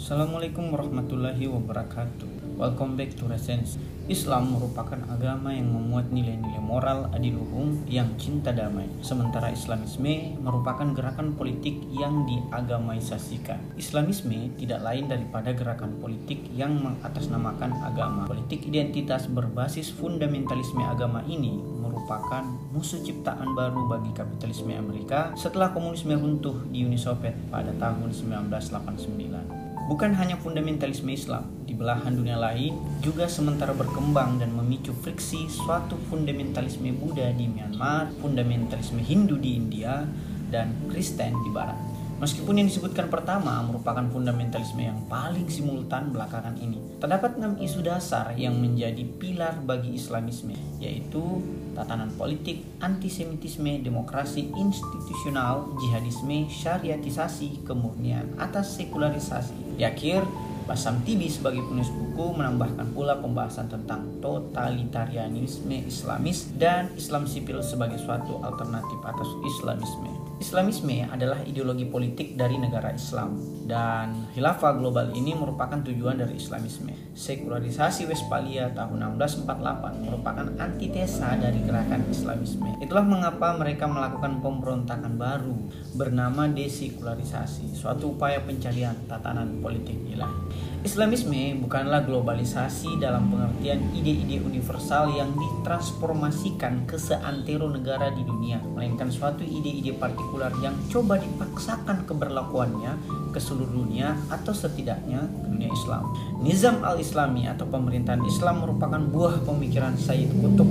Assalamualaikum warahmatullahi wabarakatuh. Welcome back to Resens. Islam merupakan agama yang memuat nilai-nilai moral adiluhung yang cinta damai. Sementara Islamisme merupakan gerakan politik yang diagamaisasikan. Islamisme tidak lain daripada gerakan politik yang mengatasnamakan agama. Politik identitas berbasis fundamentalisme agama ini merupakan musuh ciptaan baru bagi kapitalisme Amerika setelah komunisme runtuh di Uni Soviet pada tahun 1989. Bukan hanya fundamentalisme Islam, di belahan dunia lain juga sementara berkembang dan memicu friksi suatu fundamentalisme Buddha di Myanmar, fundamentalisme Hindu di India, dan Kristen di Barat. Meskipun yang disebutkan pertama merupakan fundamentalisme yang paling simultan belakangan ini, terdapat enam isu dasar yang menjadi pilar bagi Islamisme, yaitu tatanan politik, antisemitisme, demokrasi institusional, jihadisme, syariatisasi, kemurnian atas sekularisasi. Di akhir, Basam Tibi sebagai penulis buku menambahkan pula pembahasan tentang totalitarianisme Islamis dan Islam sipil sebagai suatu alternatif atas Islamisme. Islamisme adalah ideologi politik dari negara Islam dan khilafah global ini merupakan tujuan dari Islamisme. Sekularisasi Westphalia tahun 1648 merupakan antitesa dari gerakan Islamisme. Itulah mengapa mereka melakukan pemberontakan baru bernama desekularisasi, suatu upaya pencarian tatanan politik ilahi. Islamisme bukanlah globalisasi dalam pengertian ide-ide universal yang ditransformasikan ke seantero negara di dunia, melainkan suatu ide-ide partikular yang coba dipaksakan keberlakuannya ke seluruh dunia atau setidaknya ke dunia Islam. Nizam al-Islami atau pemerintahan Islam merupakan buah pemikiran Sayyid Qutb,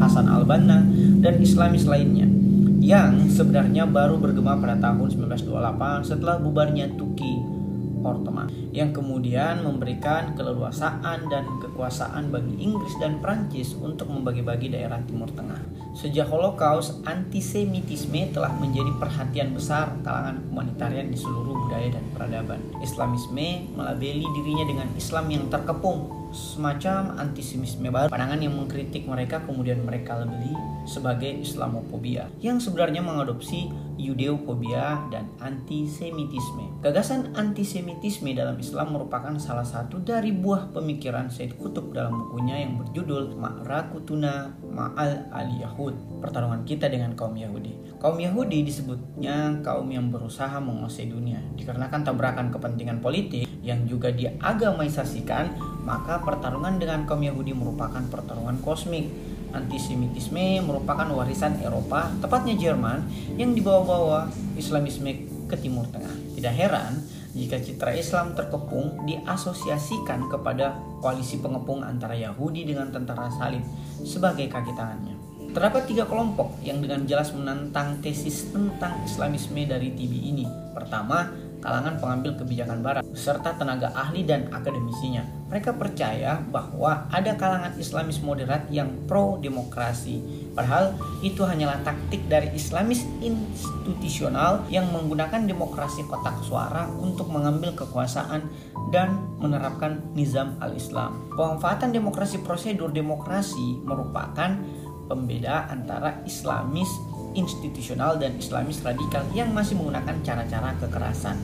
Hasan al-Banna, dan Islamis lainnya yang sebenarnya baru bergema pada tahun 1928 setelah bubarnya Tuki Ottoman yang kemudian memberikan keleluasaan dan kekuasaan bagi Inggris dan Prancis untuk membagi-bagi daerah Timur Tengah. Sejak Holocaust, antisemitisme telah menjadi perhatian besar kalangan humanitarian di seluruh budaya dan peradaban. Islamisme melabeli dirinya dengan Islam yang terkepung semacam antisemitisme baru pandangan yang mengkritik mereka kemudian mereka lebih sebagai Islamophobia yang sebenarnya mengadopsi Yudeophobia dan antisemitisme. Gagasan antisemitisme dalam Islam merupakan salah satu dari buah pemikiran Said Kutub dalam bukunya yang berjudul Ma'rakutuna Ma'al al-Yahud, pertarungan kita dengan kaum Yahudi. Kaum Yahudi disebutnya kaum yang berusaha menguasai dunia dikarenakan tabrakan kepentingan politik yang juga diagamaisasikan, maka pertarungan dengan kaum Yahudi merupakan pertarungan kosmik. Antisemitisme merupakan warisan Eropa, tepatnya Jerman, yang dibawa-bawa Islamisme ke Timur Tengah. Tidak heran jika citra Islam terkepung diasosiasikan kepada koalisi pengepung antara Yahudi dengan tentara salib sebagai kaki tangannya. Terdapat tiga kelompok yang dengan jelas menentang tesis tentang Islamisme dari TB ini. Pertama, kalangan pengambil kebijakan barat serta tenaga ahli dan akademisinya. Mereka percaya bahwa ada kalangan Islamis moderat yang pro demokrasi. Padahal itu hanyalah taktik dari Islamis institusional yang menggunakan demokrasi kotak suara untuk mengambil kekuasaan dan menerapkan nizam al-Islam. Pemanfaatan demokrasi prosedur demokrasi merupakan pembeda antara Islamis institusional dan Islamis radikal yang masih menggunakan cara-cara kekerasan.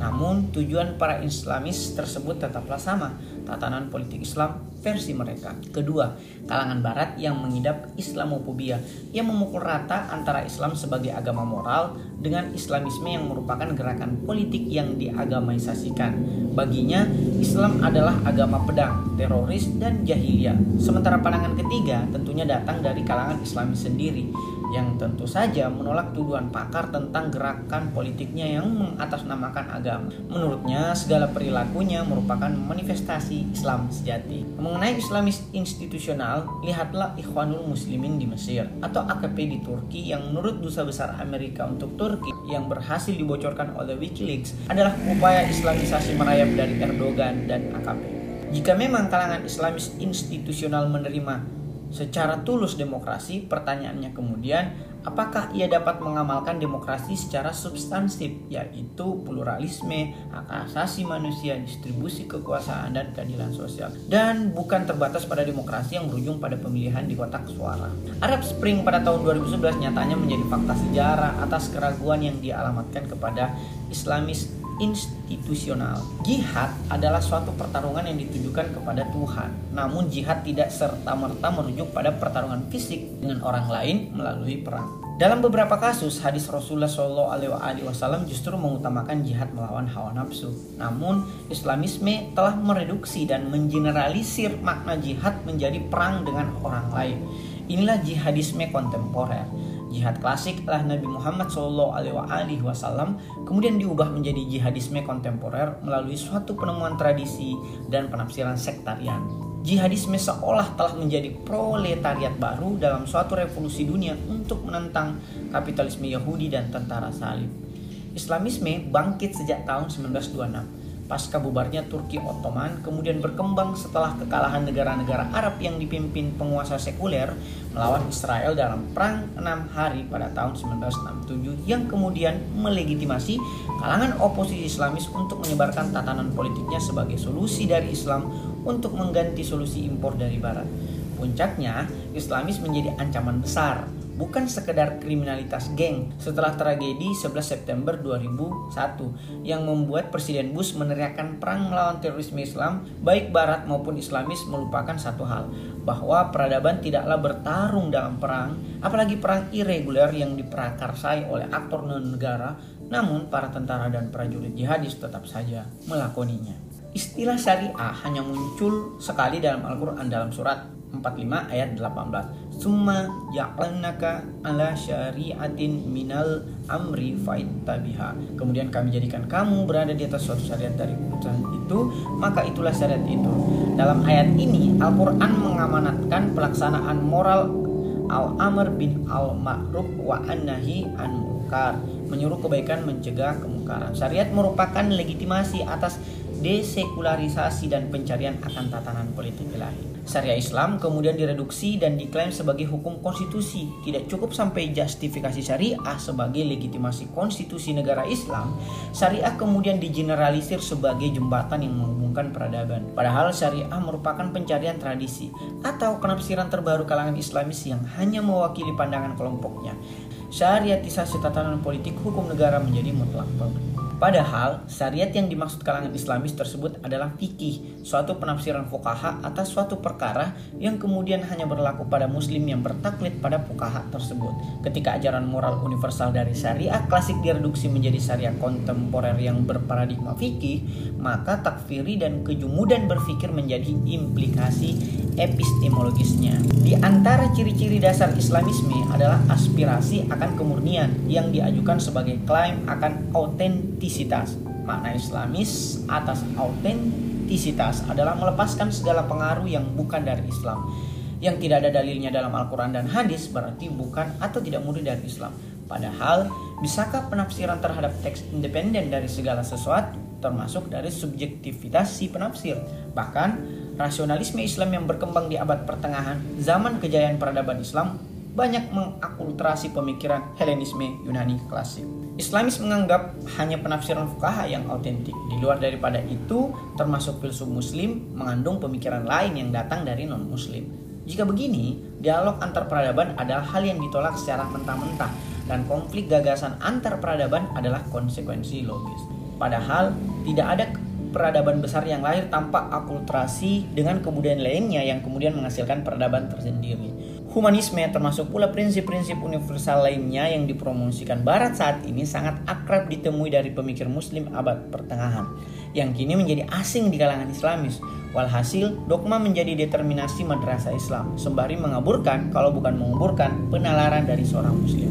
Namun tujuan para Islamis tersebut tetaplah sama, tatanan politik Islam versi mereka. Kedua, kalangan barat yang mengidap Islamophobia yang memukul rata antara Islam sebagai agama moral dengan Islamisme yang merupakan gerakan politik yang diagamaisasikan. Baginya, Islam adalah agama pedang, teroris, dan jahiliyah. Sementara pandangan ketiga tentunya datang dari kalangan Islamis sendiri yang tentu saja menolak tuduhan pakar tentang gerakan politiknya yang mengatasnamakan agama. Menurutnya, segala perilakunya merupakan manifestasi Islam sejati. Mengenai Islamis institusional, lihatlah Ikhwanul Muslimin di Mesir atau AKP di Turki yang menurut dusa besar Amerika untuk Turki yang berhasil dibocorkan oleh WikiLeaks adalah upaya Islamisasi merayap dari Erdogan dan AKP. Jika memang kalangan Islamis institusional menerima secara tulus demokrasi, pertanyaannya kemudian, apakah ia dapat mengamalkan demokrasi secara substansif, yaitu pluralisme, hak asasi manusia, distribusi kekuasaan, dan keadilan sosial, dan bukan terbatas pada demokrasi yang berujung pada pemilihan di kotak suara. Arab Spring pada tahun 2011 nyatanya menjadi fakta sejarah atas keraguan yang dialamatkan kepada Islamis institusional. Jihad adalah suatu pertarungan yang ditujukan kepada Tuhan. Namun jihad tidak serta-merta merujuk pada pertarungan fisik dengan orang lain melalui perang. Dalam beberapa kasus, hadis Rasulullah Wasallam justru mengutamakan jihad melawan hawa nafsu. Namun, Islamisme telah mereduksi dan mengeneralisir makna jihad menjadi perang dengan orang lain. Inilah jihadisme kontemporer. Jihad klasik adalah Nabi Muhammad Wasallam kemudian diubah menjadi jihadisme kontemporer melalui suatu penemuan tradisi dan penafsiran sektarian. Jihadisme seolah telah menjadi proletariat baru dalam suatu revolusi dunia untuk menentang kapitalisme Yahudi dan tentara salib. Islamisme bangkit sejak tahun 1926 pasca bubarnya Turki Ottoman kemudian berkembang setelah kekalahan negara-negara Arab yang dipimpin penguasa sekuler melawan Israel dalam perang enam hari pada tahun 1967 yang kemudian melegitimasi kalangan oposisi Islamis untuk menyebarkan tatanan politiknya sebagai solusi dari Islam untuk mengganti solusi impor dari Barat. Puncaknya, Islamis menjadi ancaman besar bukan sekedar kriminalitas geng setelah tragedi 11 September 2001 yang membuat Presiden Bush meneriakkan perang melawan terorisme Islam baik barat maupun Islamis melupakan satu hal bahwa peradaban tidaklah bertarung dalam perang apalagi perang irreguler yang diprakarsai oleh aktor non-negara namun para tentara dan prajurit jihadis tetap saja melakoninya. Istilah syariah hanya muncul sekali dalam Al-Quran dalam surat 45 ayat 18 Summa ja'alnaka ala syariatin minal amri faittabiha. Kemudian kami jadikan kamu berada di atas suatu syariat dari keputusan itu Maka itulah syariat itu. Dalam ayat ini Al-Quran mengamanatkan pelaksanaan moral Al-Amr bin Al-Ma'ruf wa an-Nahi an munkar Menyuruh kebaikan mencegah kemungkaran. Syariat merupakan legitimasi atas desekularisasi dan pencarian akan tatanan politik ilahi. Syariah Islam kemudian direduksi dan diklaim sebagai hukum konstitusi. Tidak cukup sampai justifikasi syariah sebagai legitimasi konstitusi negara Islam, syariah kemudian digeneralisir sebagai jembatan yang menghubungkan peradaban. Padahal syariah merupakan pencarian tradisi atau penafsiran terbaru kalangan Islamis yang hanya mewakili pandangan kelompoknya. Syariatisasi tatanan politik hukum negara menjadi mutlak. Padahal syariat yang dimaksud kalangan Islamis tersebut adalah fikih, suatu penafsiran fukaha atas suatu perkara yang kemudian hanya berlaku pada muslim yang bertaklid pada fukaha tersebut. Ketika ajaran moral universal dari syariah klasik direduksi menjadi syariah kontemporer yang berparadigma fikih, maka takfiri dan kejumudan berpikir menjadi implikasi epistemologisnya. Di antara ciri-ciri dasar Islamisme adalah aspirasi akan kemurnian yang diajukan sebagai klaim akan autentis autentisitas. Makna Islamis atas autentisitas adalah melepaskan segala pengaruh yang bukan dari Islam. Yang tidak ada dalilnya dalam Al-Quran dan hadis berarti bukan atau tidak murni dari Islam. Padahal, bisakah penafsiran terhadap teks independen dari segala sesuatu termasuk dari subjektivitas si penafsir? Bahkan, rasionalisme Islam yang berkembang di abad pertengahan, zaman kejayaan peradaban Islam, banyak mengakulturasi pemikiran Helenisme Yunani klasik. Islamis menganggap hanya penafsiran fukaha yang autentik. Di luar daripada itu, termasuk filsuf muslim mengandung pemikiran lain yang datang dari non-muslim. Jika begini, dialog antar peradaban adalah hal yang ditolak secara mentah-mentah dan konflik gagasan antar peradaban adalah konsekuensi logis. Padahal tidak ada peradaban besar yang lahir tanpa akulturasi dengan kebudayaan lainnya yang kemudian menghasilkan peradaban tersendiri. Humanisme termasuk pula prinsip-prinsip universal lainnya yang dipromosikan Barat saat ini sangat akrab ditemui dari pemikir muslim abad pertengahan yang kini menjadi asing di kalangan islamis. Walhasil, dogma menjadi determinasi madrasah Islam, sembari mengaburkan, kalau bukan menguburkan, penalaran dari seorang muslim.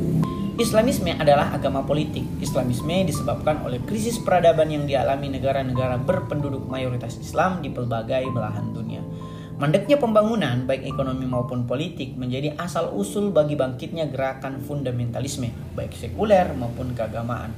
Islamisme adalah agama politik. Islamisme disebabkan oleh krisis peradaban yang dialami negara-negara berpenduduk mayoritas Islam di pelbagai belahan dunia. Mandeknya pembangunan, baik ekonomi maupun politik, menjadi asal-usul bagi bangkitnya gerakan fundamentalisme, baik sekuler maupun keagamaan.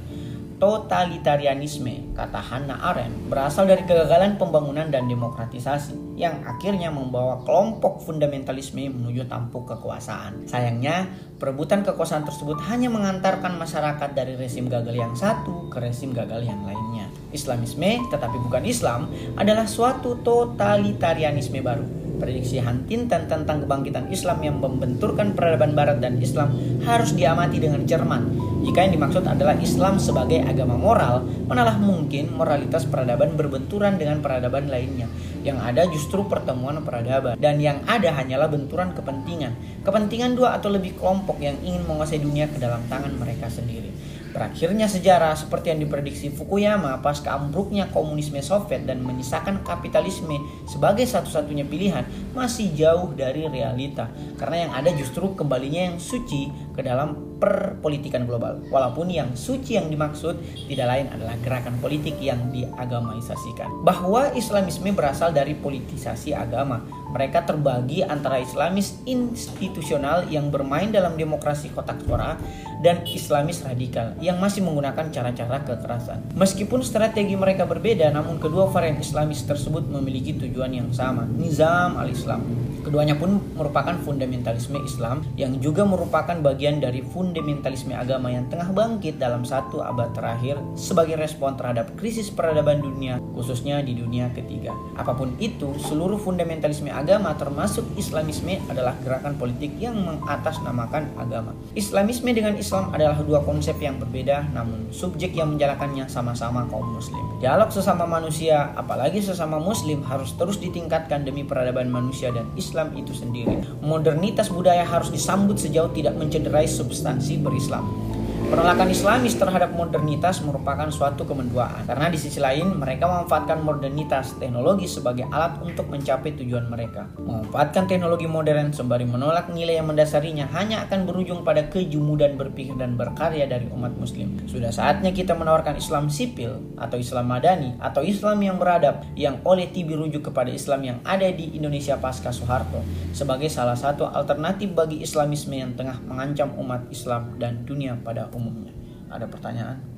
Totalitarianisme, kata Hannah Arendt, berasal dari kegagalan pembangunan dan demokratisasi yang akhirnya membawa kelompok fundamentalisme menuju tampuk kekuasaan. Sayangnya, perebutan kekuasaan tersebut hanya mengantarkan masyarakat dari rezim gagal yang satu ke rezim gagal yang lainnya. Islamisme, tetapi bukan Islam, adalah suatu totalitarianisme baru. Prediksi Huntington tentang kebangkitan Islam yang membenturkan peradaban Barat dan Islam harus diamati dengan cermat. Jika yang dimaksud adalah Islam sebagai agama moral, manalah mungkin moralitas peradaban berbenturan dengan peradaban lainnya. Yang ada justru pertemuan peradaban dan yang ada hanyalah benturan kepentingan. Kepentingan dua atau lebih kelompok yang ingin menguasai dunia ke dalam tangan mereka sendiri. Berakhirnya sejarah seperti yang diprediksi Fukuyama pas keambruknya komunisme Soviet dan menyisakan kapitalisme sebagai satu-satunya pilihan masih jauh dari realita. Karena yang ada justru kembalinya yang suci ke dalam perpolitikan global. Walaupun yang suci yang dimaksud tidak lain adalah gerakan politik yang diagamaisasikan. Bahwa Islamisme berasal dari politisasi agama. Mereka terbagi antara Islamis institusional yang bermain dalam demokrasi kotak suara dan Islamis radikal yang masih menggunakan cara-cara kekerasan. Meskipun strategi mereka berbeda, namun kedua varian Islamis tersebut memiliki tujuan yang sama, nizam al-Islam. Keduanya pun merupakan fundamentalisme Islam yang juga merupakan bagian dari fundamentalisme agama yang tengah bangkit dalam satu abad terakhir sebagai respon terhadap krisis peradaban dunia, khususnya di dunia ketiga. Apa pun itu, seluruh fundamentalisme agama termasuk Islamisme adalah gerakan politik yang mengatasnamakan agama. Islamisme dengan Islam adalah dua konsep yang berbeda, namun subjek yang menjalankannya sama-sama kaum muslim. Dialog sesama manusia, apalagi sesama muslim harus terus ditingkatkan demi peradaban manusia dan Islam Islam itu sendiri. Modernitas budaya harus disambut sejauh tidak mencederai substansi berislam. Penolakan Islamis terhadap modernitas merupakan suatu kemenduaan karena di sisi lain mereka memanfaatkan modernitas teknologi sebagai alat untuk mencapai tujuan mereka. Memanfaatkan teknologi modern sembari menolak nilai yang mendasarinya hanya akan berujung pada kejumudan berpikir dan berkarya dari umat muslim. Sudah saatnya kita menawarkan Islam sipil atau Islam madani atau Islam yang beradab yang oleh Tibi rujuk kepada Islam yang ada di Indonesia pasca Soeharto sebagai salah satu alternatif bagi Islamisme yang tengah mengancam umat Islam dan dunia pada umumnya umumnya. Ada pertanyaan?